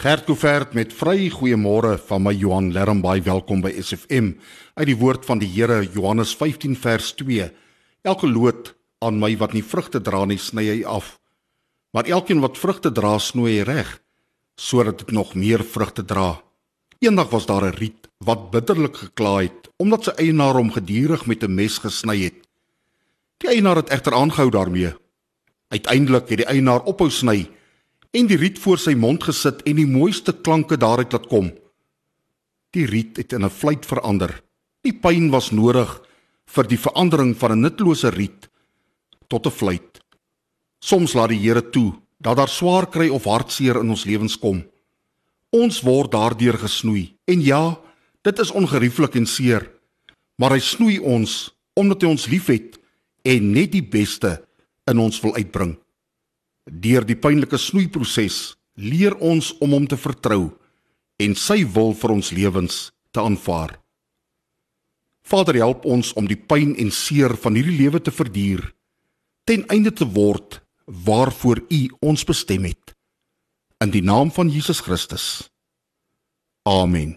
Gert Couvert met vry goeiemôre van my Johan Lermbaai. Welkom by SFM uit die woord van die Here Johannes 15 vers 2 Elke loot aan my wat nie vrugte dra nie sny hy af. Maar elkeen wat vrugte dra snoei reg sodat dit nog meer vrugte dra. Eendag was daar 'n riet wat bitterlik gekla het omdat sy eienaar hom gedurig met 'n mes gesny het. Die eienaar het egter aangehou daarmee. Uiteindelik het die eienaar ophou sny en die riet voor sy mond gesit en die mooiste klanke daaruit laat kom. Die riet het in 'n fluit verander. Die pyn was nodig vir die verandering van 'n nutlose riet tot 'n fluit. Soms laat die Here toe dat daar swaar kry of hartseer in ons lewens kom. Ons word daardeur gesnoei. En ja, dit is ongerieflik en seer, maar hy snoei ons omdat hy ons liefhet en net die beste in ons wil uitbring. Deur die pynlike snoeiproses leer ons om hom te vertrou en sy wil vir ons lewens te aanvaar. Vader, help ons om die pyn en seer van hierdie lewe te verduur ten einde te word waarvoor U ons bestem het. In die naam van Jesus Christus. Amen.